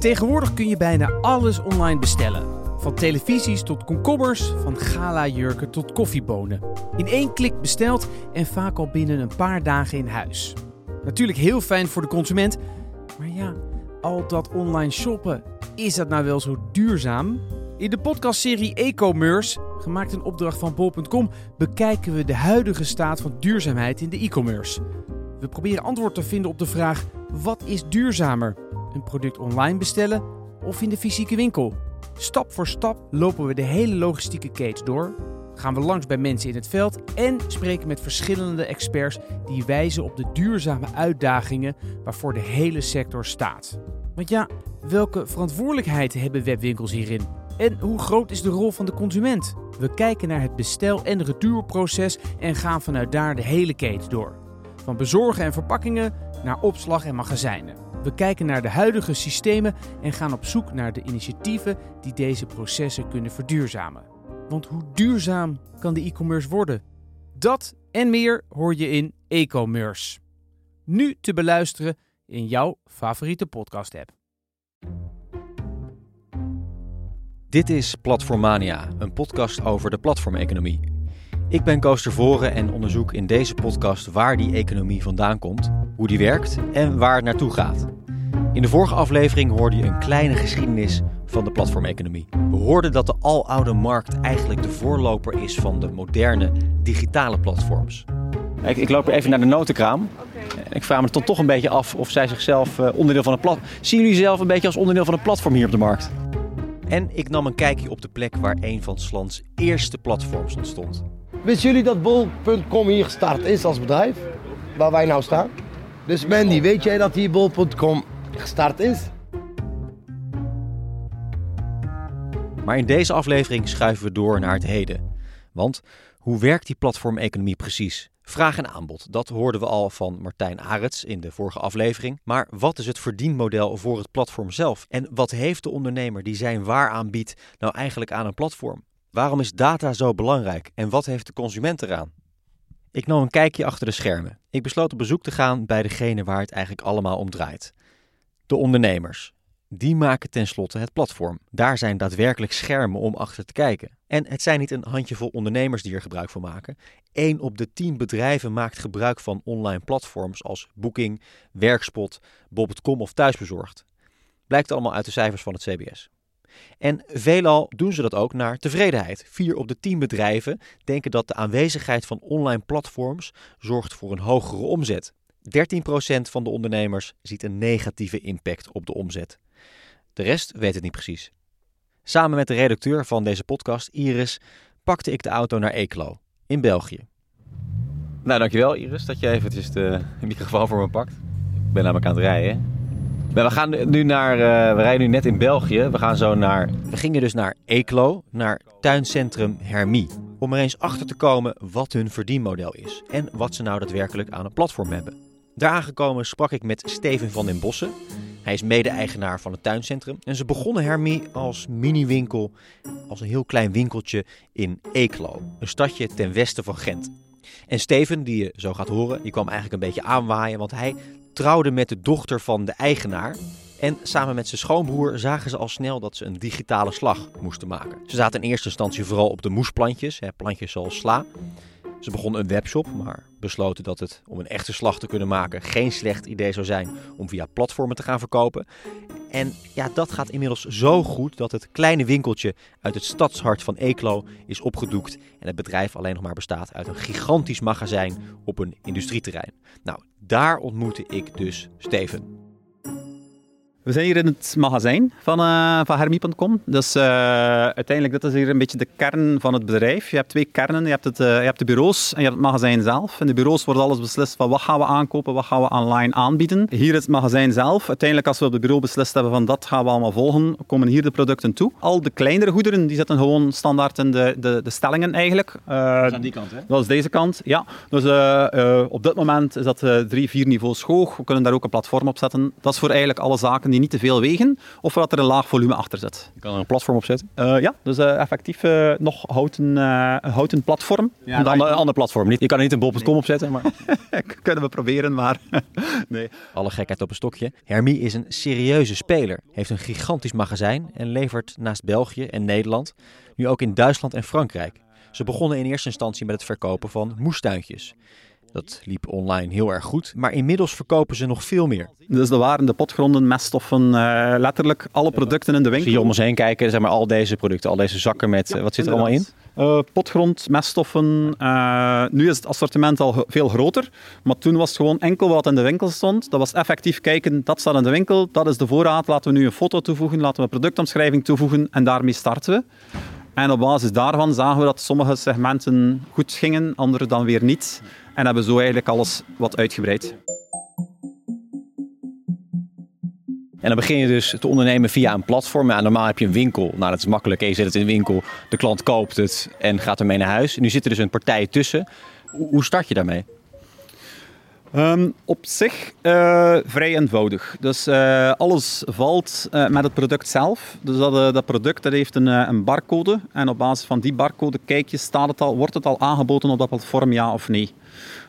Tegenwoordig kun je bijna alles online bestellen. Van televisies tot komkommers, van gala-jurken tot koffiebonen. In één klik besteld en vaak al binnen een paar dagen in huis. Natuurlijk heel fijn voor de consument, maar ja, al dat online shoppen, is dat nou wel zo duurzaam? In de podcastserie E-commerce, gemaakt in opdracht van bol.com, bekijken we de huidige staat van duurzaamheid in de e-commerce. We proberen antwoord te vinden op de vraag: wat is duurzamer? Een product online bestellen of in de fysieke winkel? Stap voor stap lopen we de hele logistieke keten door, gaan we langs bij mensen in het veld en spreken met verschillende experts die wijzen op de duurzame uitdagingen waarvoor de hele sector staat. Want ja, welke verantwoordelijkheid hebben webwinkels hierin? En hoe groot is de rol van de consument? We kijken naar het bestel- en retourproces en gaan vanuit daar de hele keten door. Van bezorgen en verpakkingen naar opslag en magazijnen. We kijken naar de huidige systemen en gaan op zoek naar de initiatieven die deze processen kunnen verduurzamen. Want hoe duurzaam kan de e-commerce worden? Dat en meer hoor je in e-commerce. Nu te beluisteren in jouw favoriete podcast-app. Dit is Platformania, een podcast over de platformeconomie. Ik ben Koos Voren en onderzoek in deze podcast waar die economie vandaan komt, hoe die werkt en waar het naartoe gaat. In de vorige aflevering hoorde je een kleine geschiedenis van de platformeconomie. We hoorden dat de aloude markt eigenlijk de voorloper is van de moderne digitale platforms. Ik, ik loop even naar de notenkraam. En ik vraag me toch, toch een beetje af of zij zichzelf uh, onderdeel van een platform... Zien jullie zelf een beetje als onderdeel van een platform hier op de markt? En ik nam een kijkje op de plek waar een van Slans eerste platforms ontstond. Wisten jullie dat bol.com hier gestart is als bedrijf? Waar wij nou staan? Dus Mandy, weet jij dat hier bol.com gestart is? Maar in deze aflevering schuiven we door naar het heden. Want hoe werkt die platformeconomie precies? Vraag en aanbod, dat hoorden we al van Martijn Arets in de vorige aflevering. Maar wat is het verdienmodel voor het platform zelf? En wat heeft de ondernemer die zijn waar aanbiedt nou eigenlijk aan een platform? Waarom is data zo belangrijk en wat heeft de consument eraan? Ik nam een kijkje achter de schermen. Ik besloot op bezoek te gaan bij degene waar het eigenlijk allemaal om draait. De ondernemers. Die maken tenslotte het platform. Daar zijn daadwerkelijk schermen om achter te kijken. En het zijn niet een handjevol ondernemers die er gebruik van maken. Eén op de tien bedrijven maakt gebruik van online platforms als Booking, Werkspot, Bob.com of Thuisbezorgd. Blijkt allemaal uit de cijfers van het CBS. En veelal doen ze dat ook naar tevredenheid. Vier op de tien bedrijven denken dat de aanwezigheid van online platforms zorgt voor een hogere omzet. 13% van de ondernemers ziet een negatieve impact op de omzet. De rest weet het niet precies. Samen met de redacteur van deze podcast, Iris, pakte ik de auto naar Eeklo in België. Nou, dankjewel Iris dat je eventjes de microfoon voor me pakt. Ik ben namelijk aan het rijden. We gaan nu naar, uh, we rijden nu net in België. We gaan zo naar, we gingen dus naar Eeklo, naar tuincentrum Hermie. Om er eens achter te komen wat hun verdienmodel is en wat ze nou daadwerkelijk aan een platform hebben. Daar aangekomen sprak ik met Steven van den Bossen. Hij is mede-eigenaar van het tuincentrum. En ze begonnen Hermie als mini-winkel, als een heel klein winkeltje in Eeklo. Een stadje ten westen van Gent. En Steven, die je zo gaat horen, die kwam eigenlijk een beetje aanwaaien, want hij trouwde met de dochter van de eigenaar. En samen met zijn schoonbroer zagen ze al snel dat ze een digitale slag moesten maken. Ze zaten in eerste instantie vooral op de moesplantjes, hè, plantjes zoals sla. Ze begonnen een webshop, maar besloten dat het om een echte slag te kunnen maken geen slecht idee zou zijn om via platformen te gaan verkopen. En ja, dat gaat inmiddels zo goed dat het kleine winkeltje uit het stadshart van Eeklo is opgedoekt en het bedrijf alleen nog maar bestaat uit een gigantisch magazijn op een industrieterrein. Nou, daar ontmoette ik dus Steven. We zijn hier in het magazijn van, uh, van Hermie.com. Dus uh, uiteindelijk, dit is hier een beetje de kern van het bedrijf. Je hebt twee kernen. Je hebt, het, uh, je hebt de bureaus en je hebt het magazijn zelf. In de bureaus wordt alles beslist van wat gaan we aankopen, wat gaan we online aanbieden. Hier is het magazijn zelf. Uiteindelijk, als we op het bureau beslist hebben van dat gaan we allemaal volgen, komen hier de producten toe. Al de kleinere goederen, die zitten gewoon standaard in de, de, de stellingen eigenlijk. dat is aan die kant, hè? Dat is deze kant, ja. Dus op dit moment is dat drie, vier niveaus hoog. We kunnen daar ook een platform op zetten. Dat is voor eigenlijk alle zaken maken die niet te veel wegen, of dat er een laag volume achter zit. Je kan er een platform op zetten. Uh, ja, dus uh, effectief uh, nog houten, een houten platform. Ja, een ander, ander platform. Niet, je kan er niet een bol.com nee. op zetten, maar... Kunnen we proberen, maar nee. Alle gekheid op een stokje. Hermie is een serieuze speler. Heeft een gigantisch magazijn en levert naast België en Nederland nu ook in Duitsland en Frankrijk. Ze begonnen in eerste instantie met het verkopen van moestuintjes. Dat liep online heel erg goed, maar inmiddels verkopen ze nog veel meer. Dus er waren de potgronden, meststoffen, uh, letterlijk alle producten in de winkel. Zie je om ons heen kijken, zeg maar al deze producten, al deze zakken met, ja, wat zit er allemaal in? Uh, potgrond, meststoffen. Uh, nu is het assortiment al veel groter, maar toen was het gewoon enkel wat in de winkel stond. Dat was effectief kijken, dat staat in de winkel, dat is de voorraad, laten we nu een foto toevoegen, laten we een productomschrijving toevoegen en daarmee starten we. En op basis daarvan zagen we dat sommige segmenten goed gingen, andere dan weer niet. En hebben zo eigenlijk alles wat uitgebreid. En dan begin je dus te ondernemen via een platform. En normaal heb je een winkel. Nou, dat is makkelijk. Je zet het in de winkel, de klant koopt het en gaat ermee naar huis. Nu zit er dus een partij tussen. Hoe start je daarmee? Um, op zich uh, vrij eenvoudig. Dus uh, alles valt uh, met het product zelf. Dus dat, dat product dat heeft een, een barcode. En op basis van die barcode kijk je, staat het al, wordt het al aangeboden op dat platform, ja of nee.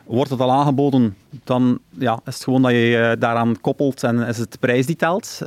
Wordt het al aangeboden, dan ja, is het gewoon dat je daaraan koppelt en is het de prijs die telt.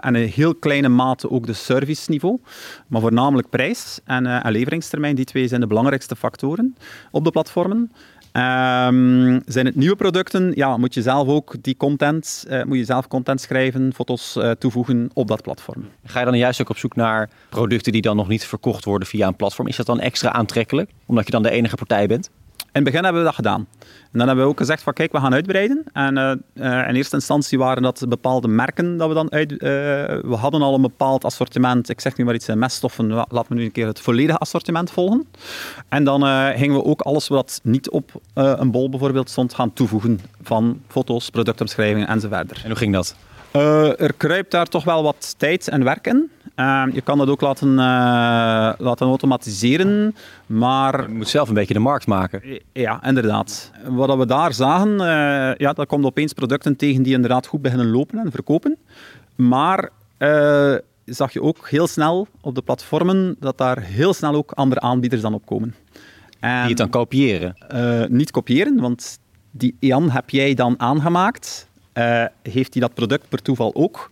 en in heel kleine mate ook de serviceniveau. Maar voornamelijk prijs en, en leveringstermijn, die twee zijn de belangrijkste factoren op de platformen. Um, zijn het nieuwe producten, ja, moet je zelf ook die content, uh, moet je zelf content schrijven, foto's uh, toevoegen op dat platform. Ga je dan juist ook op zoek naar producten die dan nog niet verkocht worden via een platform? Is dat dan extra aantrekkelijk, omdat je dan de enige partij bent? Het begin hebben we dat gedaan. En dan hebben we ook gezegd van kijk, we gaan uitbreiden. En uh, uh, in eerste instantie waren dat bepaalde merken dat we dan uit... Uh, we hadden al een bepaald assortiment. Ik zeg nu maar iets, meststoffen. Laten we nu een keer het volledige assortiment volgen. En dan gingen we ook alles wat niet op een bol bijvoorbeeld stond gaan toevoegen. Van foto's, productomschrijvingen enzovoort. En hoe ging dat? Er kruipt daar toch wel wat tijd en werk in. Uh, je kan dat ook laten, uh, laten automatiseren, maar... Je moet zelf een beetje de markt maken. Ja, inderdaad. Wat we daar zagen, ja, dat komt opeens producten tegen die inderdaad goed beginnen lopen en verkopen. Maar zag je ook heel snel op de platformen dat daar heel snel ook andere aanbieders dan op komen. En, die het dan kopiëren? niet kopiëren, want die Jan heb jij dan aangemaakt. Heeft hij dat product per toeval ook?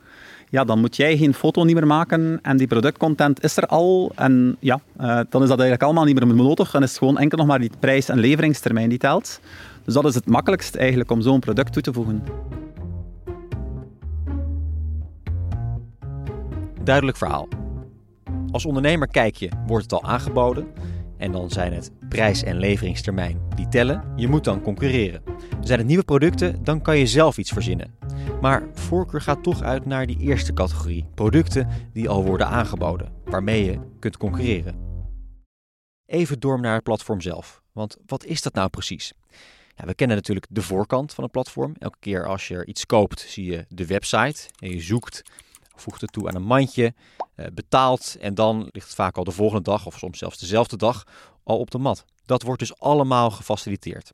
ja, dan moet jij geen foto niet meer maken en die productcontent is er al. En ja, uh, dan is dat eigenlijk allemaal niet meer nodig. Dan is het gewoon enkel nog maar die prijs- en leveringstermijn die telt. Dus dat is het makkelijkst eigenlijk om zo'n product toe te voegen. Duidelijk verhaal. Als ondernemer kijk je, wordt het al aangeboden? En dan zijn het prijs- en leveringstermijn die tellen. Je moet dan concurreren. Zijn het nieuwe producten, dan kan je zelf iets verzinnen. Maar voorkeur gaat toch uit naar die eerste categorie: producten die al worden aangeboden, waarmee je kunt concurreren. Even door naar het platform zelf. Want wat is dat nou precies? Ja, we kennen natuurlijk de voorkant van het platform. Elke keer als je er iets koopt, zie je de website en je zoekt, voegt het toe aan een mandje, eh, betaalt en dan ligt het vaak al de volgende dag of soms zelfs dezelfde dag al op de mat. Dat wordt dus allemaal gefaciliteerd.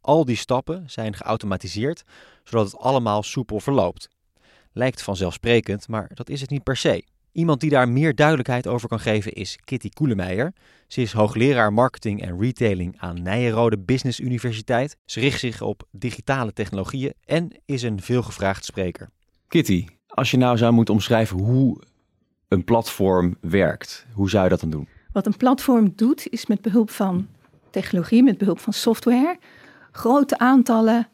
Al die stappen zijn geautomatiseerd, zodat het allemaal soepel verloopt. Lijkt vanzelfsprekend, maar dat is het niet per se. Iemand die daar meer duidelijkheid over kan geven is Kitty Koelemeijer. Ze is hoogleraar marketing en retailing aan Nijenrode Business Universiteit. Ze richt zich op digitale technologieën en is een veelgevraagd spreker. Kitty, als je nou zou moeten omschrijven hoe een platform werkt, hoe zou je dat dan doen? Wat een platform doet, is met behulp van technologie, met behulp van software, grote aantallen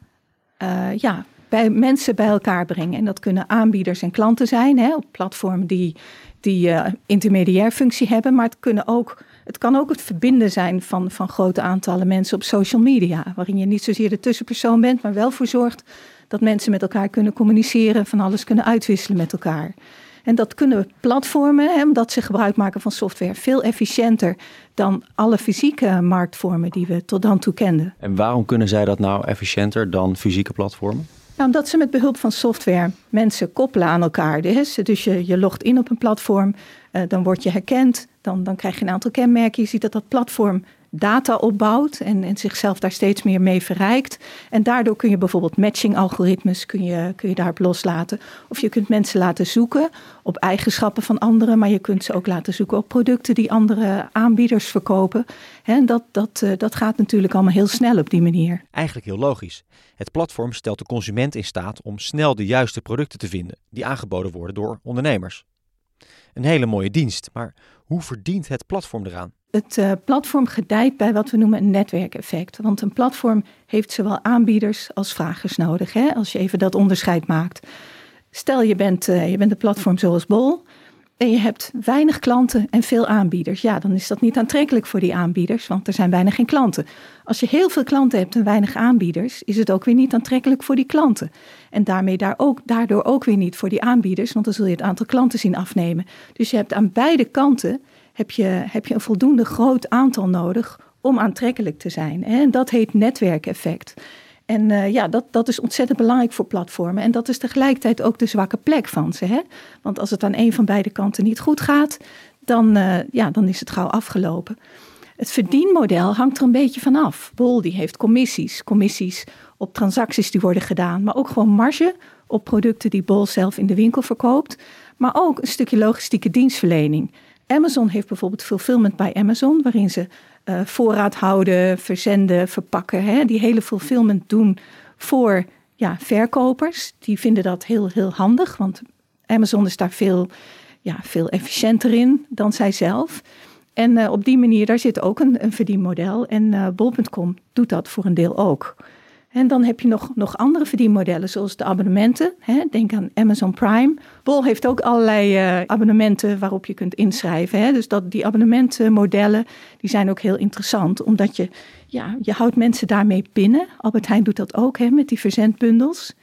uh, ja, bij mensen bij elkaar brengen. En dat kunnen aanbieders en klanten zijn hè, op platformen die, die uh, intermediair functie hebben. Maar het, kunnen ook, het kan ook het verbinden zijn van, van grote aantallen mensen op social media. Waarin je niet zozeer de tussenpersoon bent, maar wel voor zorgt dat mensen met elkaar kunnen communiceren, van alles kunnen uitwisselen met elkaar. En dat kunnen platformen, hè, omdat ze gebruik maken van software, veel efficiënter dan alle fysieke marktvormen die we tot dan toe kenden. En waarom kunnen zij dat nou efficiënter dan fysieke platformen? Nou, omdat ze met behulp van software mensen koppelen aan elkaar. Dus, dus je, je logt in op een platform, uh, dan word je herkend, dan, dan krijg je een aantal kenmerken. Je ziet dat dat platform data opbouwt en, en zichzelf daar steeds meer mee verrijkt. En daardoor kun je bijvoorbeeld matching-algoritmes kun je, kun je daarop loslaten. Of je kunt mensen laten zoeken op eigenschappen van anderen, maar je kunt ze ook laten zoeken op producten die andere aanbieders verkopen. En dat, dat, eh, dat gaat natuurlijk allemaal heel snel op die manier. Eigenlijk heel logisch. Het platform stelt de consument in staat om snel de juiste producten te vinden die aangeboden worden door ondernemers. Een hele mooie dienst, maar hoe verdient het platform eraan? Het uh, platform gedijt bij wat we noemen een netwerkeffect. Want een platform heeft zowel aanbieders als vragers nodig, hè, als je even dat onderscheid maakt. Stel je bent, uh, je bent een platform zoals Bol en je hebt weinig klanten en veel aanbieders. Ja, dan is dat niet aantrekkelijk voor die aanbieders, want er zijn bijna geen klanten. Als je heel veel klanten hebt en weinig aanbieders, is het ook weer niet aantrekkelijk voor die klanten. En daarmee daar ook, daardoor ook weer niet voor die aanbieders, want dan zul je het aantal klanten zien afnemen. Dus je hebt aan beide kanten heb je, heb je een voldoende groot aantal nodig om aantrekkelijk te zijn. En dat heet netwerkeffect. En uh, ja, dat, dat is ontzettend belangrijk voor platformen. En dat is tegelijkertijd ook de zwakke plek van ze. Hè? Want als het aan een van beide kanten niet goed gaat, dan, uh, ja, dan is het gauw afgelopen. Het verdienmodel hangt er een beetje van af. Bol die heeft commissies. Commissies op transacties die worden gedaan. Maar ook gewoon marge op producten die Bol zelf in de winkel verkoopt. Maar ook een stukje logistieke dienstverlening. Amazon heeft bijvoorbeeld fulfillment bij Amazon, waarin ze uh, voorraad houden, verzenden, verpakken. Hè, die hele fulfillment doen voor ja, verkopers. Die vinden dat heel, heel handig, want Amazon is daar veel, ja, veel efficiënter in dan zij zelf. En uh, op die manier, daar zit ook een, een verdienmodel. En uh, Bol.com doet dat voor een deel ook. En dan heb je nog, nog andere verdienmodellen, zoals de abonnementen. Hè? Denk aan Amazon Prime. Bol heeft ook allerlei uh, abonnementen waarop je kunt inschrijven. Hè? Dus dat, die abonnementenmodellen die zijn ook heel interessant, omdat je, ja, je houdt mensen daarmee binnen. Albert Heijn doet dat ook hè, met die verzendbundels.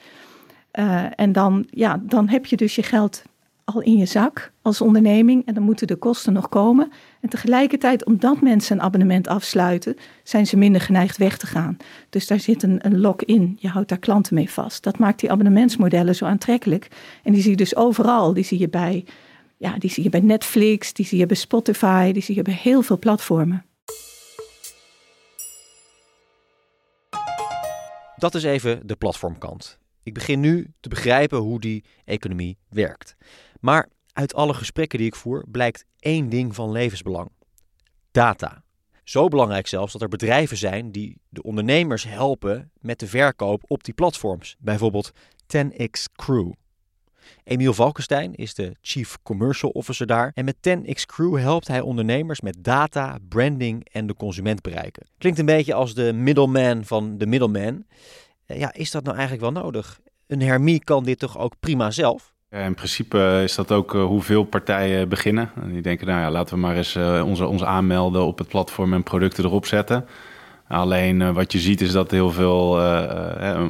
Uh, en dan, ja, dan heb je dus je geld al in je zak als onderneming en dan moeten de kosten nog komen. En tegelijkertijd, omdat mensen een abonnement afsluiten, zijn ze minder geneigd weg te gaan. Dus daar zit een, een lock in. Je houdt daar klanten mee vast. Dat maakt die abonnementsmodellen zo aantrekkelijk. En die zie je dus overal. Die zie je bij, ja, die zie je bij Netflix, die zie je bij Spotify, die zie je bij heel veel platformen. Dat is even de platformkant. Ik begin nu te begrijpen hoe die economie werkt. Maar uit alle gesprekken die ik voer blijkt één ding van levensbelang: data. Zo belangrijk zelfs dat er bedrijven zijn die de ondernemers helpen met de verkoop op die platforms. Bijvoorbeeld 10x Crew. Emiel Valkenstein is de Chief Commercial Officer daar. En met 10x Crew helpt hij ondernemers met data, branding en de consument bereiken. Klinkt een beetje als de middleman van de middleman. Ja, is dat nou eigenlijk wel nodig? Een hermie kan dit toch ook prima zelf? In principe is dat ook uh, hoeveel partijen beginnen. En die denken, nou ja, laten we maar eens uh, onze, ons aanmelden op het platform en producten erop zetten. Alleen uh, wat je ziet is dat heel veel,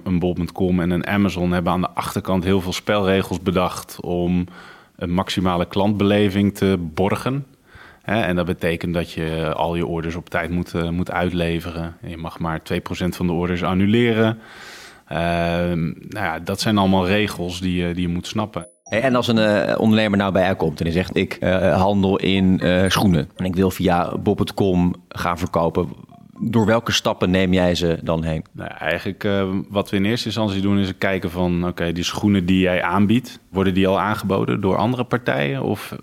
een bol.com en een Amazon hebben aan de achterkant heel veel spelregels bedacht om een maximale klantbeleving te borgen. En dat betekent dat je al je orders op tijd moet, moet uitleveren. Je mag maar 2% van de orders annuleren. Uh, nou ja, dat zijn allemaal regels die, je, die je moet snappen. En als een uh, ondernemer nou bij jou komt en die zegt: Ik uh, handel in uh, schoenen en ik wil via bob.com gaan verkopen. Door welke stappen neem jij ze dan heen? Nou, eigenlijk wat we in eerste instantie doen is kijken van... oké, die schoenen die jij aanbiedt... worden die al aangeboden door andere partijen? Of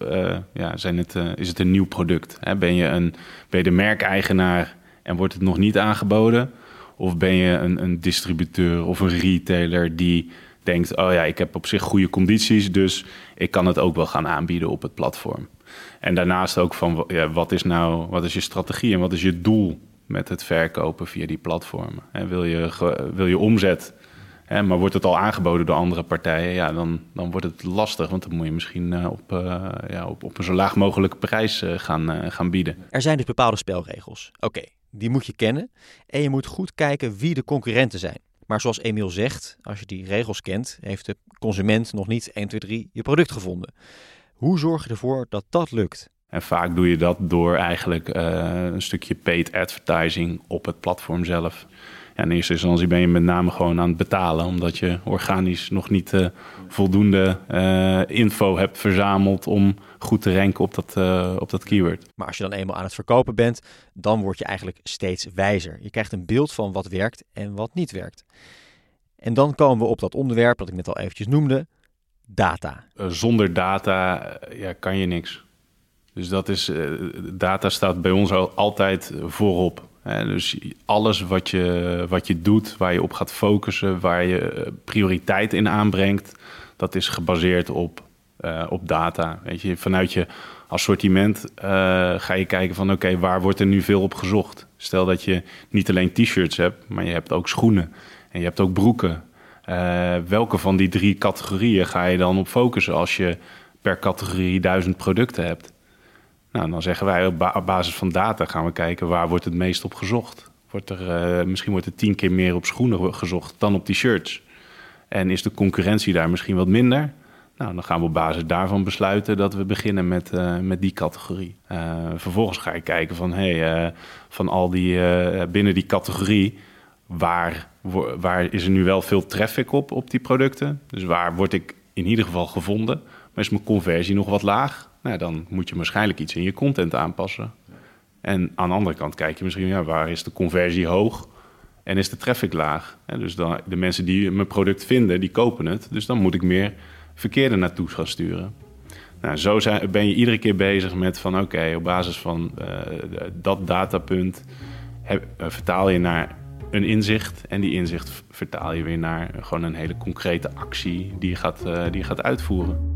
ja, zijn het, is het een nieuw product? Hè? Ben, je een, ben je de merkeigenaar en wordt het nog niet aangeboden? Of ben je een, een distributeur of een retailer die denkt: oh ja, ik heb op zich goede condities, dus ik kan het ook wel gaan aanbieden op het platform. En daarnaast ook van ja, wat is nou, wat is je strategie en wat is je doel met het verkopen via die platformen? En wil, je, wil je omzet, hè, maar wordt het al aangeboden door andere partijen, ja, dan, dan wordt het lastig, want dan moet je misschien uh, op, uh, ja, op, op een zo laag mogelijke prijs uh, gaan, gaan bieden. Er zijn dus bepaalde spelregels. Oké, die moet je kennen. En je moet goed kijken wie de concurrenten zijn. Maar zoals Emiel zegt, als je die regels kent, heeft de consument nog niet 1, 2, 3 je product gevonden. Hoe zorg je ervoor dat dat lukt? En vaak doe je dat door eigenlijk uh, een stukje paid advertising op het platform zelf. Ja, in eerste instantie ben je met name gewoon aan het betalen, omdat je organisch nog niet uh, voldoende uh, info hebt verzameld om goed te ranken op dat, uh, op dat keyword. Maar als je dan eenmaal aan het verkopen bent, dan word je eigenlijk steeds wijzer. Je krijgt een beeld van wat werkt en wat niet werkt. En dan komen we op dat onderwerp dat ik net al eventjes noemde, data. zonder data ja, kan je niks. Dus dat is, data staat bij ons altijd voorop dus alles wat je, wat je doet, waar je op gaat focussen, waar je eh, prioriteit in aanbrengt, dat is gebaseerd op, uh, op data. Weet je, vanuit je assortiment uh, ga je kijken van oké, waar wordt er nu veel op gezocht? Stel dat je niet alleen t-shirts hebt, maar je hebt ook schoenen en je hebt ook broeken. Welke van die drie categorieën ga je dan op focussen als je per categorie duizend producten hebt? Nou, dan zeggen wij op, basis van data gaan we kijken waar wordt het meest op gezocht. Wordt er, uh, misschien wordt er tien keer meer op schoenen gezocht dan op t-shirts. En is de concurrentie daar misschien wat minder? Nou, dan gaan we op basis daarvan besluiten dat we beginnen met, uh, met die categorie. Uh, vervolgens ga je kijken van, hey, van al die, binnen die categorie, waar, waar is er nu wel veel traffic op, op die producten? Dus waar word ik in ieder geval gevonden? Maar is mijn conversie nog wat laag? Nou, dan moet je waarschijnlijk iets in je content aanpassen. En aan de andere kant kijk je misschien, ja, waar is de conversie hoog en is de traffic laag? dus dan, de mensen die mijn product vinden, die kopen het. Dus dan moet ik meer verkeerde naartoe gaan sturen. Nou, zo zijn, ben je iedere keer bezig met van oké, op basis van uh, dat datapunt heb, uh, vertaal je naar een inzicht. En die inzicht vertaal je weer naar gewoon een hele concrete actie die gaat, uh, die je gaat uitvoeren.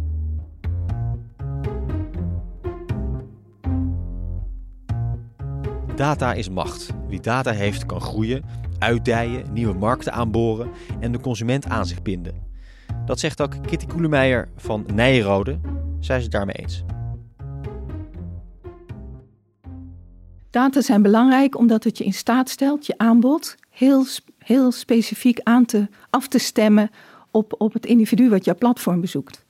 Data is macht. Wie data heeft kan groeien, uitdijen, nieuwe markten aanboren en de consument aan zich binden. Dat zegt ook Kitty Koelemeijer van Nijrode. Zij is het daarmee eens. Data zijn belangrijk omdat het je in staat stelt je aanbod heel, heel specifiek aan te, af te stemmen op, op het individu wat jouw platform bezoekt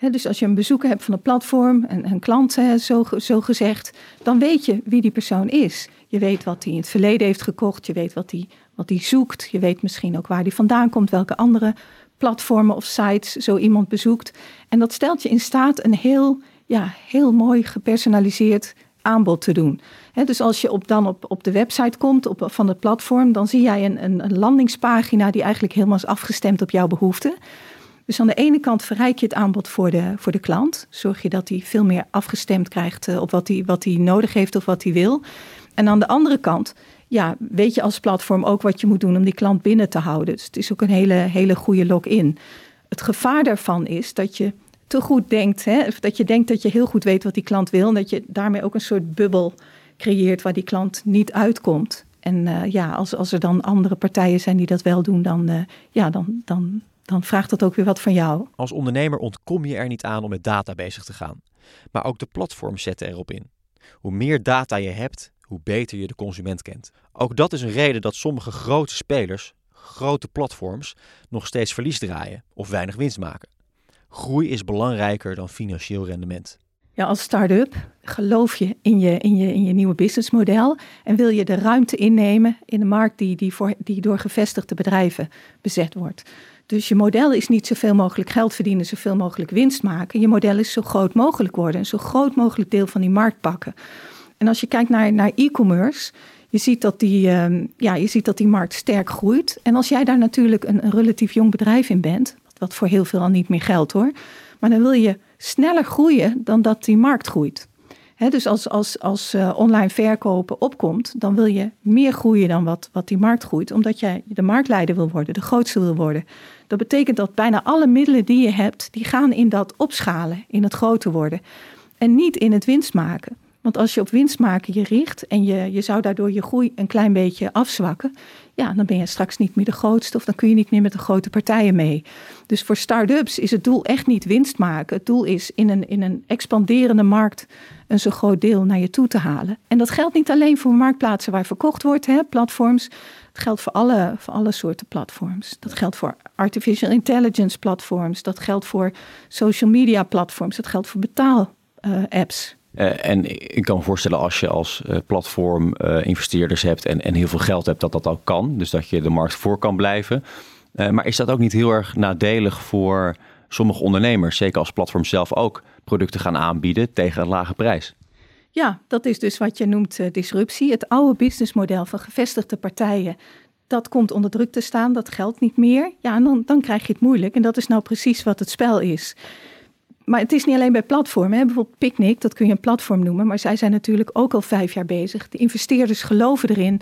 dus als je een bezoeker hebt van een platform, een, een klant zo, zo gezegd, dan weet je wie die persoon is. Je weet wat hij in het verleden heeft gekocht, je weet wat hij wat die zoekt, je weet misschien ook waar hij vandaan komt, welke andere platformen of sites zo iemand bezoekt. En dat stelt je in staat een heel, ja, heel mooi gepersonaliseerd aanbod te doen. dus als je op, dan op, op de website komt op, van het platform, dan zie jij een, een, een landingspagina die eigenlijk helemaal is afgestemd op jouw behoeften. Dus aan de ene kant verrijk je het aanbod voor de, voor de klant. Zorg je dat hij veel meer afgestemd krijgt eh, op wat hij, wat hij nodig heeft of wat hij wil. En aan de andere kant ja, weet je als platform ook wat je moet doen om die klant binnen te houden. Dus het is ook een hele, hele goede login. Het gevaar daarvan is dat je te goed denkt, hè, dat je denkt dat je heel goed weet wat die klant wil. En dat je daarmee ook een soort bubbel creëert waar die klant niet uitkomt. En uh, ja, als, als er dan andere partijen zijn die dat wel doen, dan, uh, ja, dan, dan dan vraagt dat ook weer wat van jou. Als ondernemer ontkom je er niet aan om met data bezig te gaan. Maar ook de platforms zetten erop in. Hoe meer data je hebt, hoe beter je de consument kent. Ook dat is een reden dat sommige grote spelers, grote platforms, nog steeds verlies draaien of weinig winst maken. Groei is belangrijker dan financieel rendement. Ja, als start-up geloof je in je, in, je in je nieuwe businessmodel en wil je de ruimte innemen in de markt die, die, voor, die door gevestigde bedrijven bezet wordt. Dus je model is niet zoveel mogelijk geld verdienen, zoveel mogelijk winst maken. Je model is zo groot mogelijk worden en zo groot mogelijk deel van die markt pakken. En als je kijkt naar, naar e-commerce, je ziet, dat die, uh, ja, je ziet dat die markt sterk groeit. En als jij daar natuurlijk een, relatief jong bedrijf in bent, wat voor heel veel al niet meer geldt hoor, maar dan wil je sneller groeien dan dat die markt groeit dus als, als, als uh, online verkopen opkomt, dan wil je meer groeien dan wat, wat die markt groeit, omdat jij de marktleider wil worden, de grootste wil worden. Dat betekent dat bijna alle middelen die je hebt, die gaan in dat opschalen, in het groter worden. En niet in het winst maken. Want als je op winst maken je richt en je, je zou daardoor je groei een klein beetje afzwakken, ja, dan ben je straks niet meer de grootste of dan kun je niet meer met de grote partijen mee. Dus voor start-ups is het doel echt niet winst maken. Het doel is in een, in een expanderende markt een zo groot deel naar je toe te halen. En dat geldt niet alleen voor marktplaatsen waar verkocht wordt, hè, platforms. Het geldt voor alle, voor alle soorten platforms. Dat geldt voor artificial intelligence platforms. Dat geldt voor social media platforms. Dat geldt voor betaal-apps. Uh, en ik kan me voorstellen als je als uh, platform uh, investeerders hebt en, en heel veel geld hebt, dat dat ook kan. Dus dat je de markt voor kan blijven. maar is dat ook niet heel erg nadelig voor sommige ondernemers, zeker als platform zelf ook producten gaan aanbieden tegen een lage prijs? Ja, dat is dus wat je noemt disruptie. Het oude businessmodel van gevestigde partijen, dat komt onder druk te staan, dat geldt niet meer. Ja, en dan, dan krijg je het moeilijk. En dat is nou precies wat het spel is. Maar het is niet alleen bij platformen. Hè. Bijvoorbeeld Picnic, dat kun je een platform noemen. Maar zij zijn natuurlijk ook al vijf jaar bezig. De investeerders geloven erin.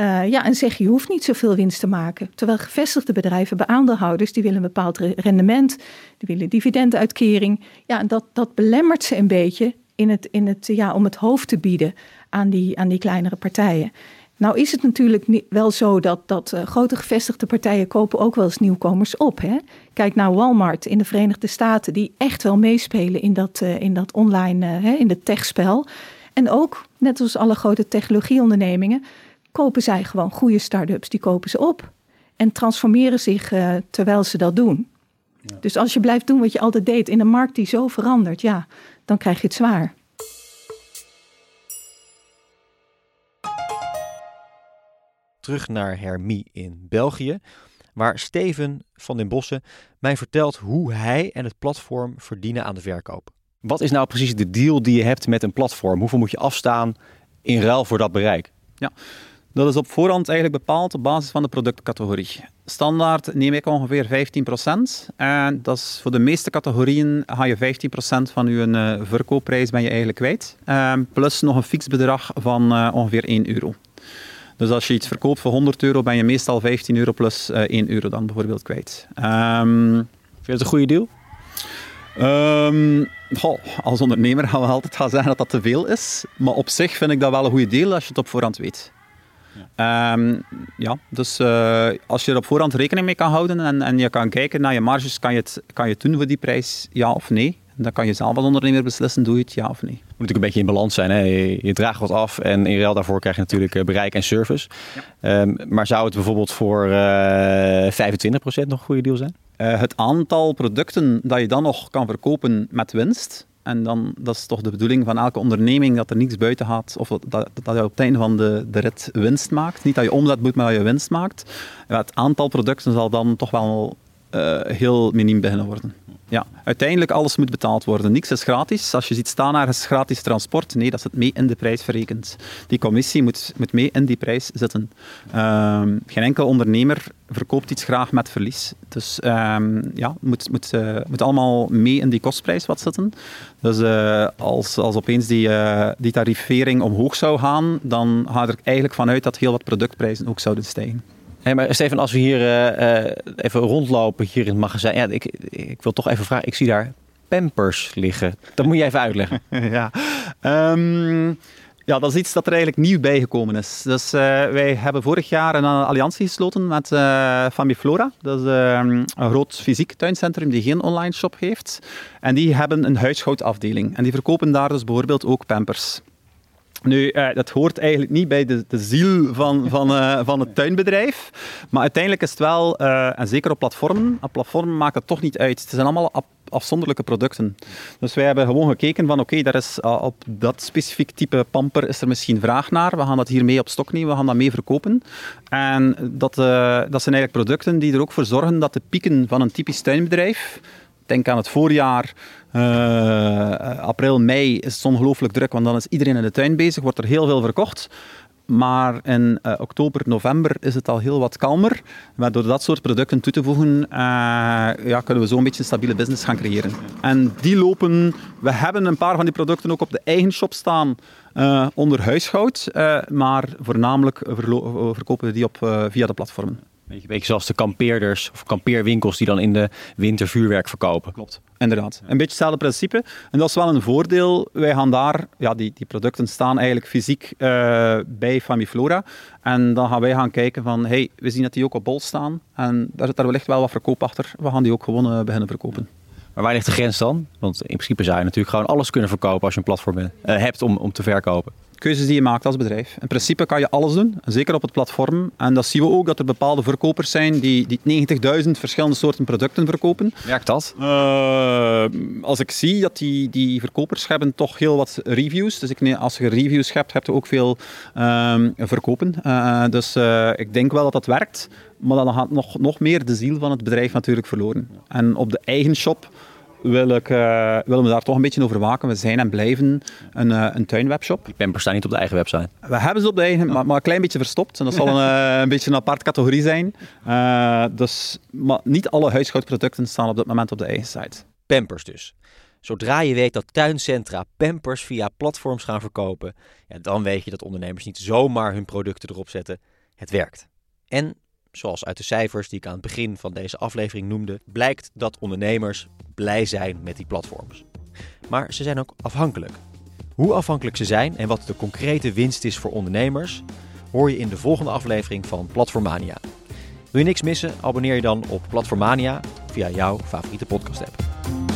Uh, ja, en zeggen je hoeft niet zoveel winst te maken. Terwijl gevestigde bedrijven bij aandeelhouders, die willen een bepaald rendement. Die willen dividenduitkering. Ja, en dat, dat belemmert ze een beetje in het, in het, ja, om het hoofd te bieden aan die, aan die kleinere partijen. Nou is het natuurlijk wel zo dat, dat uh, grote gevestigde partijen kopen ook wel eens nieuwkomers op. Hè? Kijk naar Walmart in de Verenigde Staten, die echt wel meespelen in dat, uh, in dat online, uh, hè, in het techspel. En ook, net als alle grote technologieondernemingen, kopen zij gewoon goede start-ups, die kopen ze op. En transformeren zich terwijl ze dat doen. Ja. Dus als je blijft doen wat je altijd deed in een markt die zo verandert, ja, dan krijg je het zwaar. Terug naar Hermie in België, waar Steven van den Bossen mij vertelt hoe hij en het platform verdienen aan de verkoop. Wat is nou precies de deal die je hebt met een platform? Hoeveel moet je afstaan in ruil voor dat bereik? Ja, dat is op voorhand eigenlijk bepaald op basis van de productcategorie. Standaard neem ik ongeveer 15%. En dat is voor de meeste categorieën ga je 15% van je uh, verkoopprijs ben je eigenlijk kwijt. Uh, plus nog een fix bedrag van uh, ongeveer 1 euro. Dus als je iets verkoopt voor 100 euro, ben je meestal 15 euro plus uh, eh, 1 euro dan bijvoorbeeld kwijt. Um, Vind je het een goede deal? Um, goh, als ondernemer gaan we altijd gaan zeggen dat dat te veel is. Maar op zich vind ik dat wel een goede deal als je het op voorhand weet. Ja, um, ja dus uh, als je er op voorhand rekening mee kan houden en, en je kan kijken naar je marges, kan je, het, kan je het doen voor die prijs, ja of nee? Dan kan je zelf als ondernemer beslissen, doe je het ja of nee. Moet natuurlijk een beetje in balans zijn. Hè? Je, draagt wat af en in ruil daarvoor krijg je natuurlijk eh, bereik en service. Ja. Um, maar zou het bijvoorbeeld voor uh, eh, 25% nog een goede deal zijn? Uh, het aantal producten dat je dan nog kan verkopen met winst, en dan, dat is toch de bedoeling van elke onderneming, dat er niets buiten gaat, of dat, dat, dat je op het einde van de, de rit winst maakt. Niet dat je omzet moet, maar dat je winst maakt. Het aantal producten zal dan toch wel uh, heel miniem beginnen worden. Ja, uiteindelijk alles moet betaald worden. Niks is gratis. Als je ziet staan is gratis transport, nee, dat zit mee in de prijs verrekend. Die commissie moet, moet mee in die prijs zitten. Um, geen enkel ondernemer verkoopt iets graag met verlies. Dus um, ja, moet, moet, uh, moet allemaal mee in die kostprijs wat zitten. Dus uh, als, als opeens die, uh, die tarifering omhoog zou gaan, dan gaat er eigenlijk vanuit dat heel wat productprijzen ook zouden stijgen. Hey, maar Steven, als we hier uh, even rondlopen hier in het magazijn. Ja, ik, ik wil toch even vragen. Ik zie daar pampers liggen. Dat moet je even uitleggen. ja. Um, ja, dat is iets dat er eigenlijk nieuw bijgekomen is. Dus uh, wij hebben vorig jaar een alliantie gesloten met uh, Famiflora. Dat is uh, een groot fysiek tuincentrum die geen online shop heeft. En die hebben een huishoudafdeling. En die verkopen daar dus bijvoorbeeld ook pampers. Nu, uh, dat hoort eigenlijk niet bij de, de ziel van, van, uh, van het tuinbedrijf. Maar uiteindelijk is het wel, uh, en zeker op platformen, op platformen maakt het toch niet uit. Het zijn allemaal afzonderlijke producten. Dus wij hebben gewoon gekeken van oké, okay, is op dat specifiek type pamper is er misschien vraag naar. We gaan dat hier mee op stok nemen, we gaan dat mee verkopen. En dat, dat zijn eigenlijk producten die er ook voor zorgen dat de pieken van een typisch tuinbedrijf denk aan het voorjaar, uh, april, mei is het ongelooflijk druk, want dan is iedereen in de tuin bezig, wordt er heel veel verkocht. Maar in uh, oktober, november is het al heel wat kalmer. Maar door dat soort producten toe te voegen, ja, kunnen we zo een beetje een stabiele business gaan creëren. En die lopen... We hebben een paar van die producten ook op de eigen shop staan onder huishoud. maar voornamelijk verkopen we die op, via de platformen. Beetje, beetje zoals de kampeerders of kampeerwinkels die dan in de winter vuurwerk verkopen. Klopt, inderdaad. Een beetje hetzelfde principe. En dat is wel een voordeel. Wij gaan daar, ja, die, die producten staan eigenlijk fysiek uh, bij Famiflora. En dan gaan wij gaan kijken van, hey, we zien dat die ook op bol staan. En daar zit daar wellicht wel wat verkoop achter. We gaan die ook gewoon uh, beginnen verkopen. Maar waar ligt de grens dan? Want in principe zou je natuurlijk gewoon alles kunnen verkopen als je een platform uh, hebt om, om te verkopen. Keuzes die je maakt als bedrijf. In principe kan je alles doen, zeker op het platform. En dat zien we ook, dat er bepaalde verkopers zijn die, die 90.000 verschillende soorten producten verkopen. Werkt dat? Uh, als ik zie dat die, die verkopers hebben toch heel wat reviews. Dus ik, als je reviews hebt, heb je ook veel uh, verkopen. Uh, dus ik denk wel dat dat werkt. Maar dan gaat nog, nog meer de ziel van het bedrijf natuurlijk verloren. En op de eigen shop wil ik, uh, willen we daar toch een beetje over waken. We zijn en blijven een, uh, een tuinwebshop. Die pampers staan niet op de eigen website. We hebben ze op de eigen, maar, maar een klein beetje verstopt. En dat zal een, uh, een beetje een apart categorie zijn. dus, maar niet alle huishoudproducten staan op dit moment op de eigen site. Pampers dus. Zodra je weet dat tuincentra pampers via platforms gaan verkopen, ja, dan weet je dat ondernemers niet zomaar hun producten erop zetten. Het werkt. En zoals uit de cijfers die ik aan het begin van deze aflevering noemde, blijkt dat ondernemers blij zijn met die platforms. Maar ze zijn ook afhankelijk. Hoe afhankelijk ze zijn en wat de concrete winst is voor ondernemers, hoor je in de volgende aflevering van Platformania. Wil je niks missen? Abonneer je dan op Platformania via jouw favoriete podcast app.